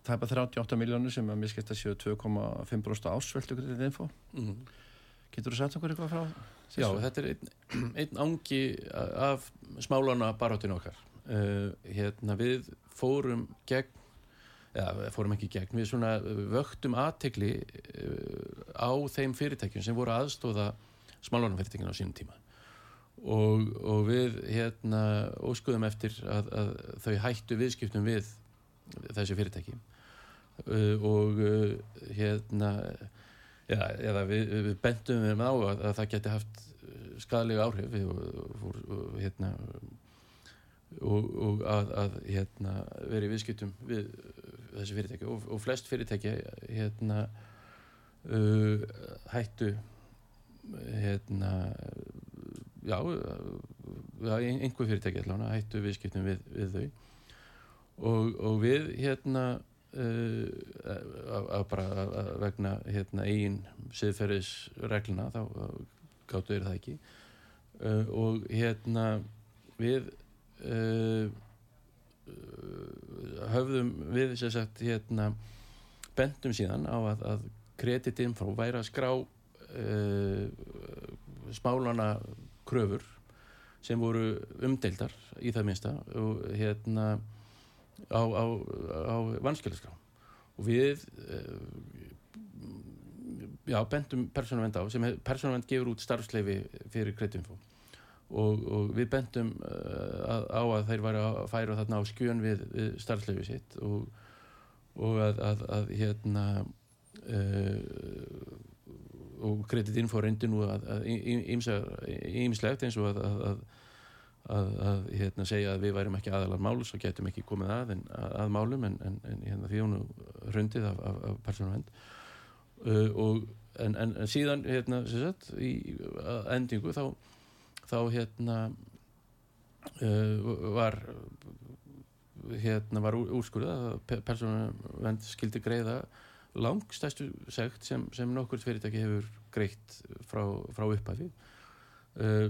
það er bara 38 miljónir sem að miskist að séu 2,5% ásveldu Kredit Info. Mm -hmm. Getur þú sagt okkur eitthvað frá það? Já, þetta er einn, einn ángi af smálána baráttinu okkar uh, hérna við fórum gegn eða fórum ekki gegn, við svona vöktum aðtegli uh, á þeim fyrirtækjum sem voru aðstóða smálánafyrirtækjum á sínum tíma. Og, og við hérna óskuðum eftir að, að þau hættu viðskiptum við þessi fyrirtæki. Uh, og uh, hérna ja, eða við, við bendum við á að, að það geti haft skadalega áhrif við, og, og, hérna og, og að, að hérna, veri viðskiptum við þessi fyrirtæki. Og, og flest fyrirtæki hérna uh, hættu hérna já, einhver fyrirtæki allavega hættu viðskiptum við, við þau. Og, og við hérna uh, að bara vegna hérna eigin siðferðisregluna þá gáttu þeir það ekki. Uh, og hérna við uh, höfðum við sem sagt hérna bendum síðan á að, að kreditinfo væri að skrá smálana kröfur sem voru umdeildar í það minsta og hérna á, á, á vanskjöldaskrá og við já, bendum persónavend á sem persónavend gefur út starfsleifi fyrir kreditinfo og, og við bendum uh, á að þeir væri að færa þarna á skjön við, við starfsleifi sitt og, og að, að, að hérna uh, og kreditin fór reyndi nú að ímslegt eins og að að hérna, segja að við værim ekki aðalar máls og getum ekki komið að, en, að, að málum en, en, en hérna, því hún hrundið af, af, af persónavend uh, og en síðan hérna, sagt, í endingu þá þá hérna uh, var hérna var úrskurðað að persónavend skildi greiða langstæstu segt sem, sem nokkur fyrirtæki hefur greitt frá, frá upphafi. Uh,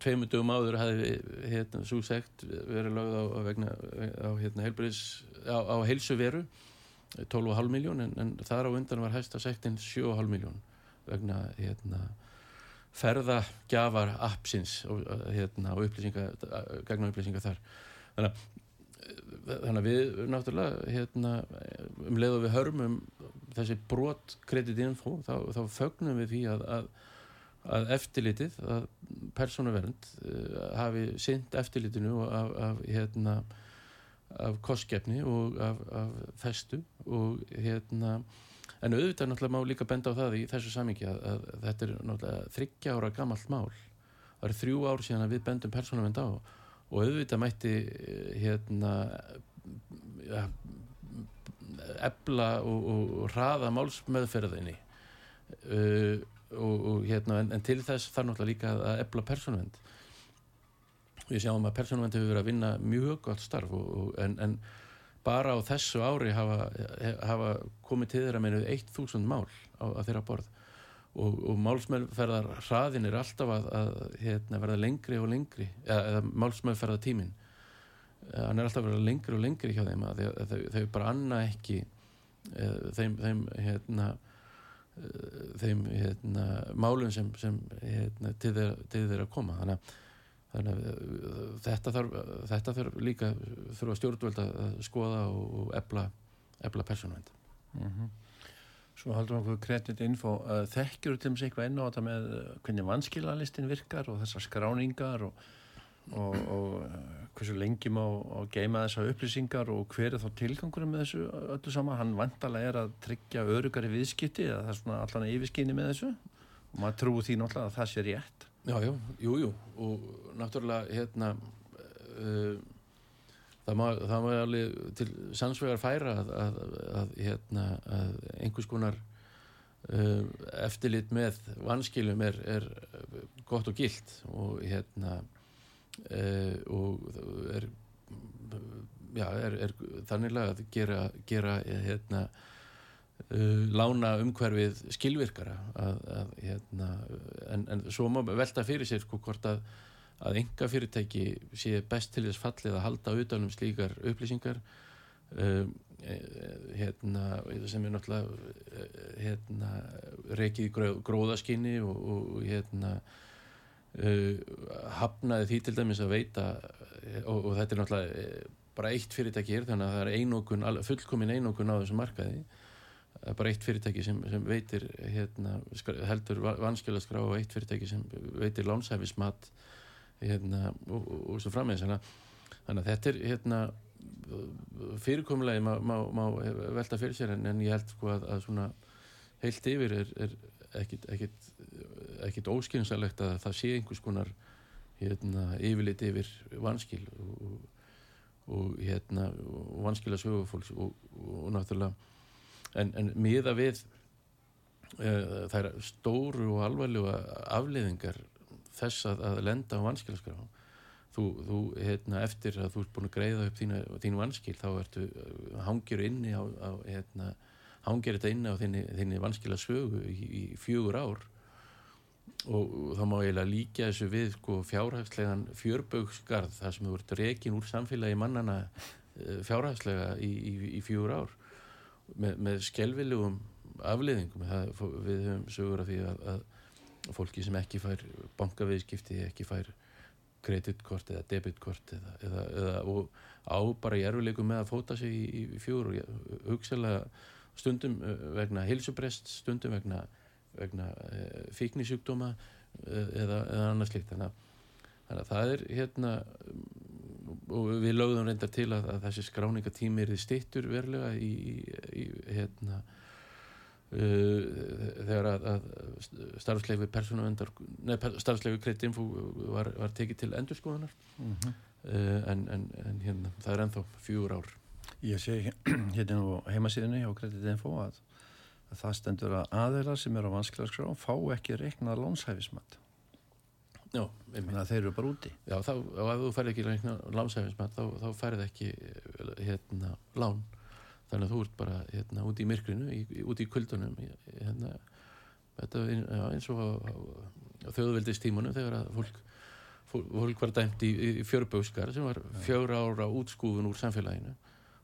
tveimur dögum áður hefði hérna, svo segt verið lögð á, vegna á, hérna, heilbriðs, á, á heilsuveru 12,5 miljón en, en þar á undan var hægsta segtin 7,5 miljón vegna hérna ferðagjafar appsins og, hérna, og upplýsingar, gegna upplýsingar þar. Þannig að, þannig að við náttúrulega hérna, um leið og við hörmum þessi brot kreditinfo þá, þá fögnum við því að, að, að eftirlitið að persónuvernd uh, hafi synd eftirlitinu af, af hérna af kostgefni og af, af festu og hérna en auðvitað náttúrulega má líka benda á það í þessu samingi að, að þetta er náttúrulega þryggja ára gammalt mál. Það eru þrjú ár síðan að við bendum persónavend á. og auðvitað mætti hérna ja, ebla og, og, og raða málsmeðferðinni. Uh, og, og hérna en, en til þess þarf náttúrulega líka að ebla persónavend við sjáum að persónavend hefur verið að vinna mjög gott starf en, en bara á þessu ári hafa, hafa komið til þeirra meinu 1000 mál á, á þeirra borð og, og málsmeðferðar hraðin er alltaf að, að hérna, verða lengri og lengri eða, eða málsmeðferðar tímin hann er alltaf að verða lengri og lengri hjá þeim að þau, þau bara anna ekki eða, þeim, þeim hérna þeim hérna, málum sem, sem hérna, til þeirra koma. Þannig að þannig að þetta þarf, þetta þarf líka þurfa stjórnvöld að skoða og ebla, ebla persónavend mm -hmm. Svo haldur við okkur kreditinfo þekkjur til þess eitthvað enn á þetta með uh, hvernig vanskilalistin virkar og þessar skráningar og, og, og uh, hversu lengi má geima þessar upplýsingar og hver er þá tilgangurum með þessu öllu saman, hann vantalega er að tryggja örugari viðskipti eða það er svona allan yfirskinni með þessu? Og maður trúi því náttúrulega að það sé rétt. Já, já, jú, jú. Og náttúrulega hérna uh, það má það má alveg til sannsvegar færa að, að, að hérna að einhvers konar uh, eftirlit með vanskilum er, er gott og gilt og hérna uh, og er já, er, er þannig að gera, gera hérna Uh, lána umhverfið skilvirkara að, að, hérna, en, en svo má velta fyrir sér sko, hvort að, að enga fyrirtæki sé best til þess fallið að halda utanum slíkar upplýsingar. Uh, hérna, sem er náttúrulega hérna, reikið í gróðaskinni og, og hérna uh, hafnaði því til dæmis að veita og, og þetta er náttúrulega bara eitt fyrirtæki er þannig að það er einokun, fullkomin einokun á þessu markaði. Bara eitt fyrirtæki sem, sem veitir hérna, heldur vanskjölaskrá og eitt fyrirtæki sem veitir lánshæfismat hérna, og, og, og svo frammeins þannig að þetta er hérna, fyrirkomulegi má, má, má velta fyrir sér en, en ég held sko að, að svona heilt yfir er, er ekkit óskynsalegt að það sé einhvers konar hérna, yfirleitt yfir vanskil og, og hérna, vanskila sögufólks og, og náttúrulega en, en miða við uh, þær stóru og alvarlega afleiðingar þess að, að lenda á vanskilaskrá. Þú, þú hérna, eftir að þú ert búin að greiða upp þína, þínu vanskil þá ertu uh, hangir inni á, á hérna, hangir þetta inni á þinni, þinni vanskila sögu í, í fjögur ár. Og þá má ég líka þessu við sko, fjárhagslegan fjörbögsgarð þar sem þú ert rekin úr samfélagi mannana uh, fjárhagslega í, í, í fjögur ár. Með, með skelvilegum afliðingum það, við höfum sögur af því að, að fólki sem ekki fær bankaviðskipti ekki fær kreditkort eða debitkort eða, eða, eða og á bara í erfileikum með að fóta sig í, í fjóru og hugsalega stundum eh, vegna hilsubrest, stundum vegna, vegna e, fíknisjúkdóma e, eða, annars slikt þannig að, það er hérna og við lögðum reyndar til að, að þessi skráningatími er því stittur verulega í, í hérna Uh, þegar að, að starfsleifi starfsleifi kreditinfo var, var tekið til endurskoðunar. Mm -hmm. uh, en, en, en hérna, það er ennþá fjúur ár. Ég sé hérna á heimasíðinni á kreditinfo að, að það stendur að aðeirar sem eru á vanskilarskrá fá ekki reiknað lónshæfismat Já, þannig að þeir eru bara úti. Já, þá, ef þú færði ekki reiknað lónshæfismat þá, þá færði ekki hérna lán þannig að þú ert bara hérna, út í myrkrinu í, út í kvöldunum hérna, þetta er ja, eins og á, á, á þjóðveldistímunum þegar að fólk, fólk var dæmt í, í fjörböskar sem var fjöra ára útskúfun úr samfélaginu.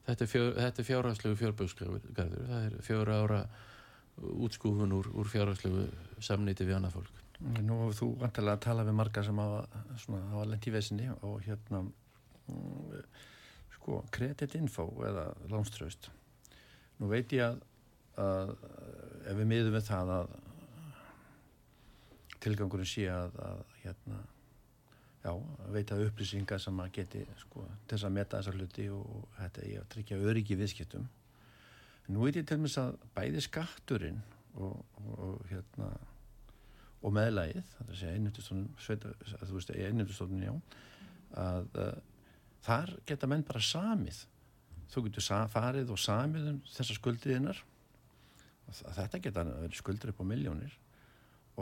Þetta er, fjör, er fjárhagslegu fjörböskarður það er fjöra ára útskúfun úr, úr fjárhagslegu samniti við annað fólk. Nú hefur þú vantilega að tala við marga sem hafa, hafa lent í vesinni og hérna um, sko, kreditinfo eða lánströst. Nú veit ég að, að ef við miðum við það að tilgangurinn sé að, að hérna já, veita upplýsingar sem að geti sko, til þess að meta þessar hluti og þetta er að tryggja öryggi viðskiptum. Nú veit ég til með að bæði skatturinn og, og, hérna og meðlægið, það er að segja einnumstofnun já að þar geta menn bara samið. Þú getur farið og samið um þessar skuldiðinnar þetta geta verið skuldir upp á miljónir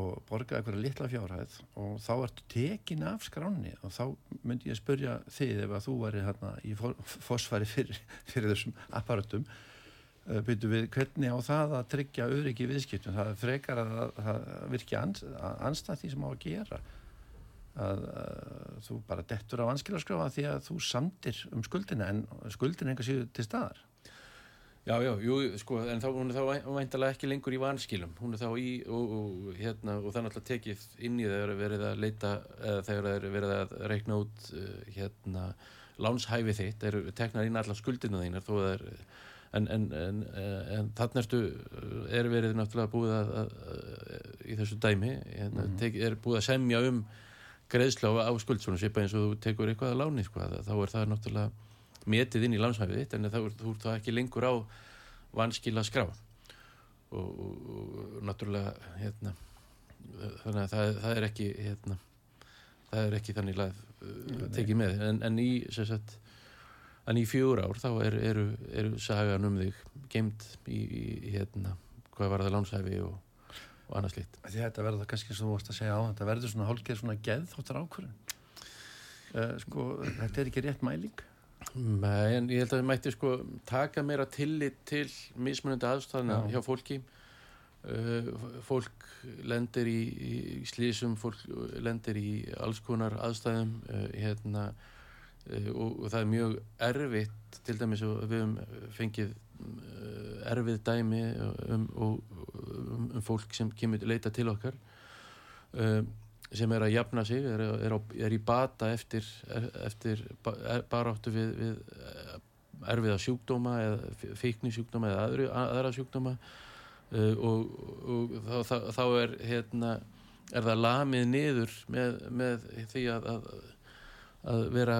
og borga eitthvað litla fjárhæð og þá ertu tekin af skráni og þá myndi ég spurja þið ef að þú væri hérna í fósfæri fyrir, fyrir þessum apparatum eh, byrju við hvernig á það að tryggja öryggi viðskiptum, það frekar að það virki anstað því sem á að gera að, að þú bara dettur á anskilarskráfa því að þú samtir um skuldina en skuldina enga síðu til staðar. Já, já, jú, sko, en þá, hún er þá væntalega ekki lengur í vanskilum, hún er þá í og, og, hérna, og er náttúrulega tekið inn í þegar verið að leita eða þegar verið að reikna út uh, hérna, lánshæfi þitt. Eru teknar inn allar skuldina þínar þó það er en, en, en, en þannig ertu er verið náttúrulega búið að, að, að í þessu dæmi hérna, mm. tek, er búið að semja um greiðsla á skuldsónu svipa eins og þú tekur eitthvað að láni sko, þá er það náttúrulega metið inn í landshæfið þitt en þá er það ekki lengur á vanskila skrá og, og, og náttúrulega hérna, þannig að það, það er ekki hérna, það er ekki þannig að uh, tekið með. En, en í sagt, en í fjóra ár þá er, eru, eru sagan um þig geimt í, í hérna, hvað var það landshæfi og og annað slíkt. Þetta verður það kannski sem þú vorust að segja á, þetta verður svona hálfgeð svona geðþóttar ákvörðun. Uh, sko, þetta er ekki rétt mæling? Nei, en ég held að við mætti sko taka meira tillit til mismunandi aðstæðana hjá fólki. Uh, fólk lendir í, í slísum, fólk lendir í alls konar aðstæðum uh, hérna, og, og það er mjög erfitt, til dæmis og við hefum fengið erfið dæmi um, um, um fólk sem kemur leita til okkar um, sem er að jafna sig, er, er, á, er í bata eftir, eftir baráttu við, við eh, erfiða sjúkdóma eða fíknisjúkdóma eða aðri, aðra sjúkdóma. Uh, og, og þá, þá, þá er hérna er það lamið niður með, með því að, að, að vera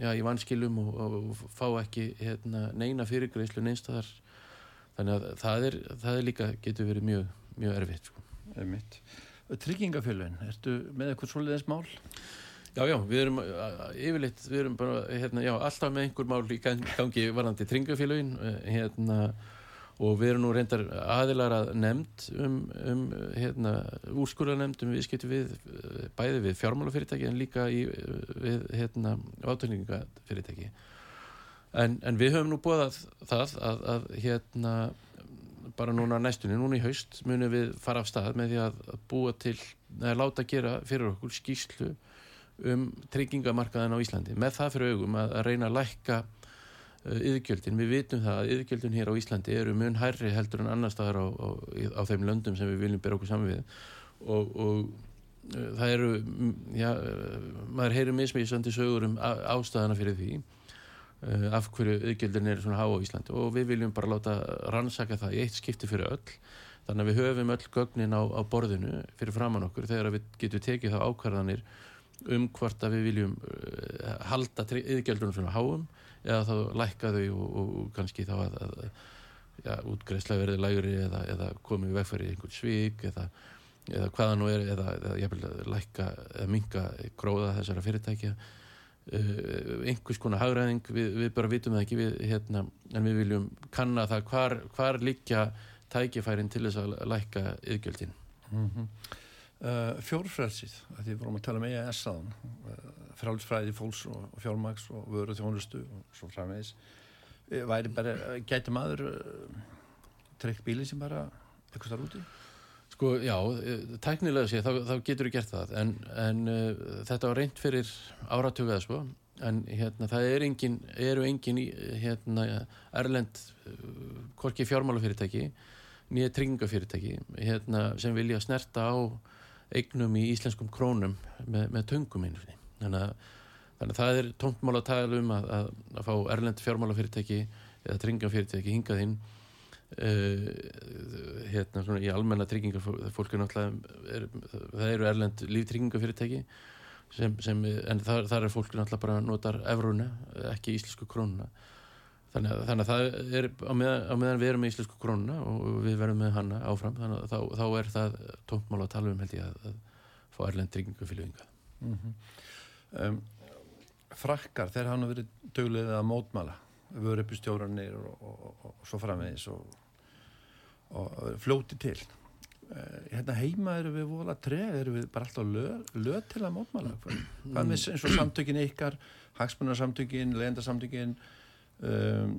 já, í vanskilum og, og fá ekki hérna, neina fyrirgreyslu neinstæðar þannig að það er, það er líka getur verið mjög, mjög erfitt sko. Tryggingafjölun, ertu með eitthvað svolítið mál? Já, já, við erum yfirleitt, við erum bara hérna, já, alltaf með einhver mál í gangi varandi tryggingafjölun hérna og við erum nú reyndar aðilar að nefnd um, um hérna, úrskurðarnemnd um viðskipti við bæði við fjármálafyrirtæki en líka í, við hérna, átökningafyrirtæki en, en við höfum nú bóðað það að, að hérna bara núna næstunni, núna í haust munum við fara af stað með því að búa til að láta gera fyrir okkur skýslu um tryggingamarkaðin á Íslandi. Með það fyrir augum að, að reyna að lækka yðgjöldin. Við vitum það að yðgjöldin hér á Íslandi eru mun hærri heldur en annar staðar á, á, á þeim löndum sem við viljum bera okkur saman við. Og, og uh, það eru, já, maður heyrir mismísandi sögur um ástæðana fyrir því. uh, af hverju yðgjöldin er svona há á Íslandi? Og við viljum bara láta rannsaka það í eitt skipti fyrir öll. Þannig að við höfum öll gögnin á, á borðinu fyrir framann okkur þegar við getum tekið þá ákvarðanir um hvort að við viljum uh, halda yðgjöldunum svona háum eða þá lækka þau og, og, og kannski þá að, að ja, útgreðsla verði lægri eða, eða komið vegfæri í einhvern svík eða, eða hvaða nú er eða, eða minga gróða þessara fyrirtækja uh, einhvers konar hagræðing við, við bara vitum það ekki við, hérna, en við viljum kanna það hvar, hvar líkja tækifærin til þess að lækka yðgjöldin mm -hmm. uh, Fjórfrælsið, því við vorum að tala um EAS aðan uh, frálsfræði fólks og, og fjármaks og vöru þjónustu og svo framvegis eh, væri bara, gæti maður treykt bíli sem bara eitthvað starf úti? Sko, já, eh, tæknilega sé, þá, þá getur þú gert það. En, en uh, þetta var reynd fyrir áratökuða, sko en hérna, það er engin, eru engin hérna, erlend uh, korki fjármálafyrirtæki nýja tryggingafyrirtæki hérna, sem vilja snerta á eignum í íslenskum krónum með, með töngum einhvernig þannig að, þannig að það er tóntmál að tala um að, að, að fá erlend fjármálafyrirtæki eða tryggingafyrirtæki hingað inn uh, hérna svona í almenna tryggingar fólk er náttúrulega er, það eru erlend líftryggingafyrirtæki sem, sem, en þar, þar er fólk náttúrulega bara notar efruna, ekki íslensku krónuna. Þannig að, þannig að það er á meðan, á meðan við erum með íslensku krónuna og við verðum með hanna áfram þannig að þá, þá er það tóntmál að tala um held ég að, að fá erlend tryggingafylgjuðinga mm -hmm um, frakkar, þeir hafa verið döglegið að mótmala vörupustjóranir og, og, og, og svo framvegis og flóti til. Uh, hérna heima eru við vola treg, eru við bara alltaf lög, lög til að mótmala hvað með eins og samtökin ykkar hagsmunarsamtökin, legendarsamtökin um,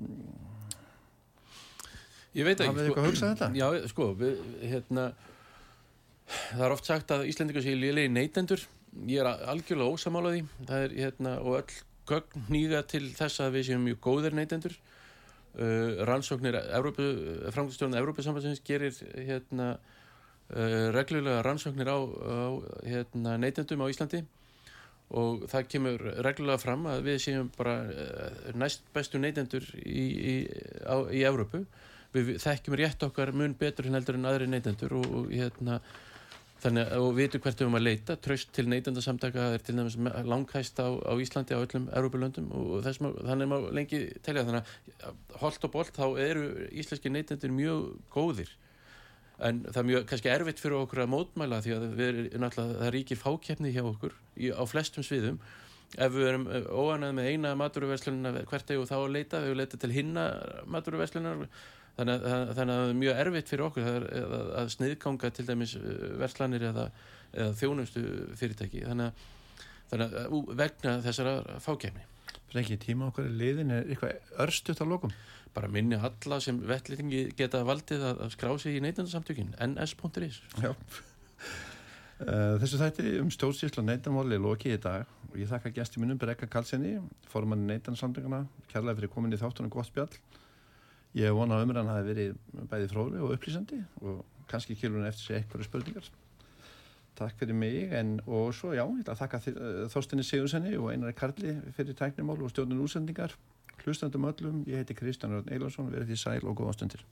ég veit ekki hafið þið eitthvað að hugsa þetta? já, sko, við, hérna það er oft sagt að Íslandingar sé liðlega neytendur. Ég er algjörlega ósamálaði það er hérna og öll gögn nýga til þess að við séum mjög góðir neytendur. Uh, rannsóknir framkvæmstjórnum Európa-sambandsins gerir hérna uh, reglulega rannsóknir á, á hérna, neytendum á Íslandi og það kemur reglulega fram að við séum bara uh, næst bestu neytendur í, í, í Európu við þekkjum rétt okkar mun betur en heldur en aðri neytendur og, og hérna Þannig að við vitum hvert við erum að leita, tröst til neytandarsamtaka er til dæmis langhæst á, á Íslandi á öllum Európa-löndum og þess, þannig má lengi telja. Þannig að holt og bolt þá eru íslenski neytandir mjög góðir. En það er mjög kannski erfitt fyrir okkur að mótmæla því að við erum náttúrulega, það ríkir fákjefni hjá okkur í, á flestum sviðum. Ef við erum óanað með eina maturverslunina hvert eða þá að leita, við leita til hinna maturverslunar þannig að það er mjög erfitt fyrir okkur að, að, að sniðganga til dæmis uh, verslanir eða, eða þjónustu fyrirtæki. Þannig að, þannig að vegna þessara fákjæfni Það er ekki tíma okkur í liðin er eitthvað örstuðt á lokum? Bara minni alla sem vellitingi geta valdið að skrá sig í neitandarsamtökin ns.is Uh, þessu þætti um stjórnsýsla neitanmáli er lokið í dag. Og ég þakka gæsti minnum Brekka Kalsenni, formann neitansamtönguna kærlega fyrir komin í þáttunum gott spjall Ég vona að umræðan hafi verið bæði fróðleg og upplýsandi og kannski kilurinn eftir sig eitthvað spurningar. Takk fyrir mig en, og svo já, ég ætla að þakka uh, Þorstinni Sigursenni og Einar Karli fyrir tæknimál og stjórnun útsendingar. Hlustandum öllum, ég heiti Kristján Rörn Eilarsson, verið því sæl og góða stundir.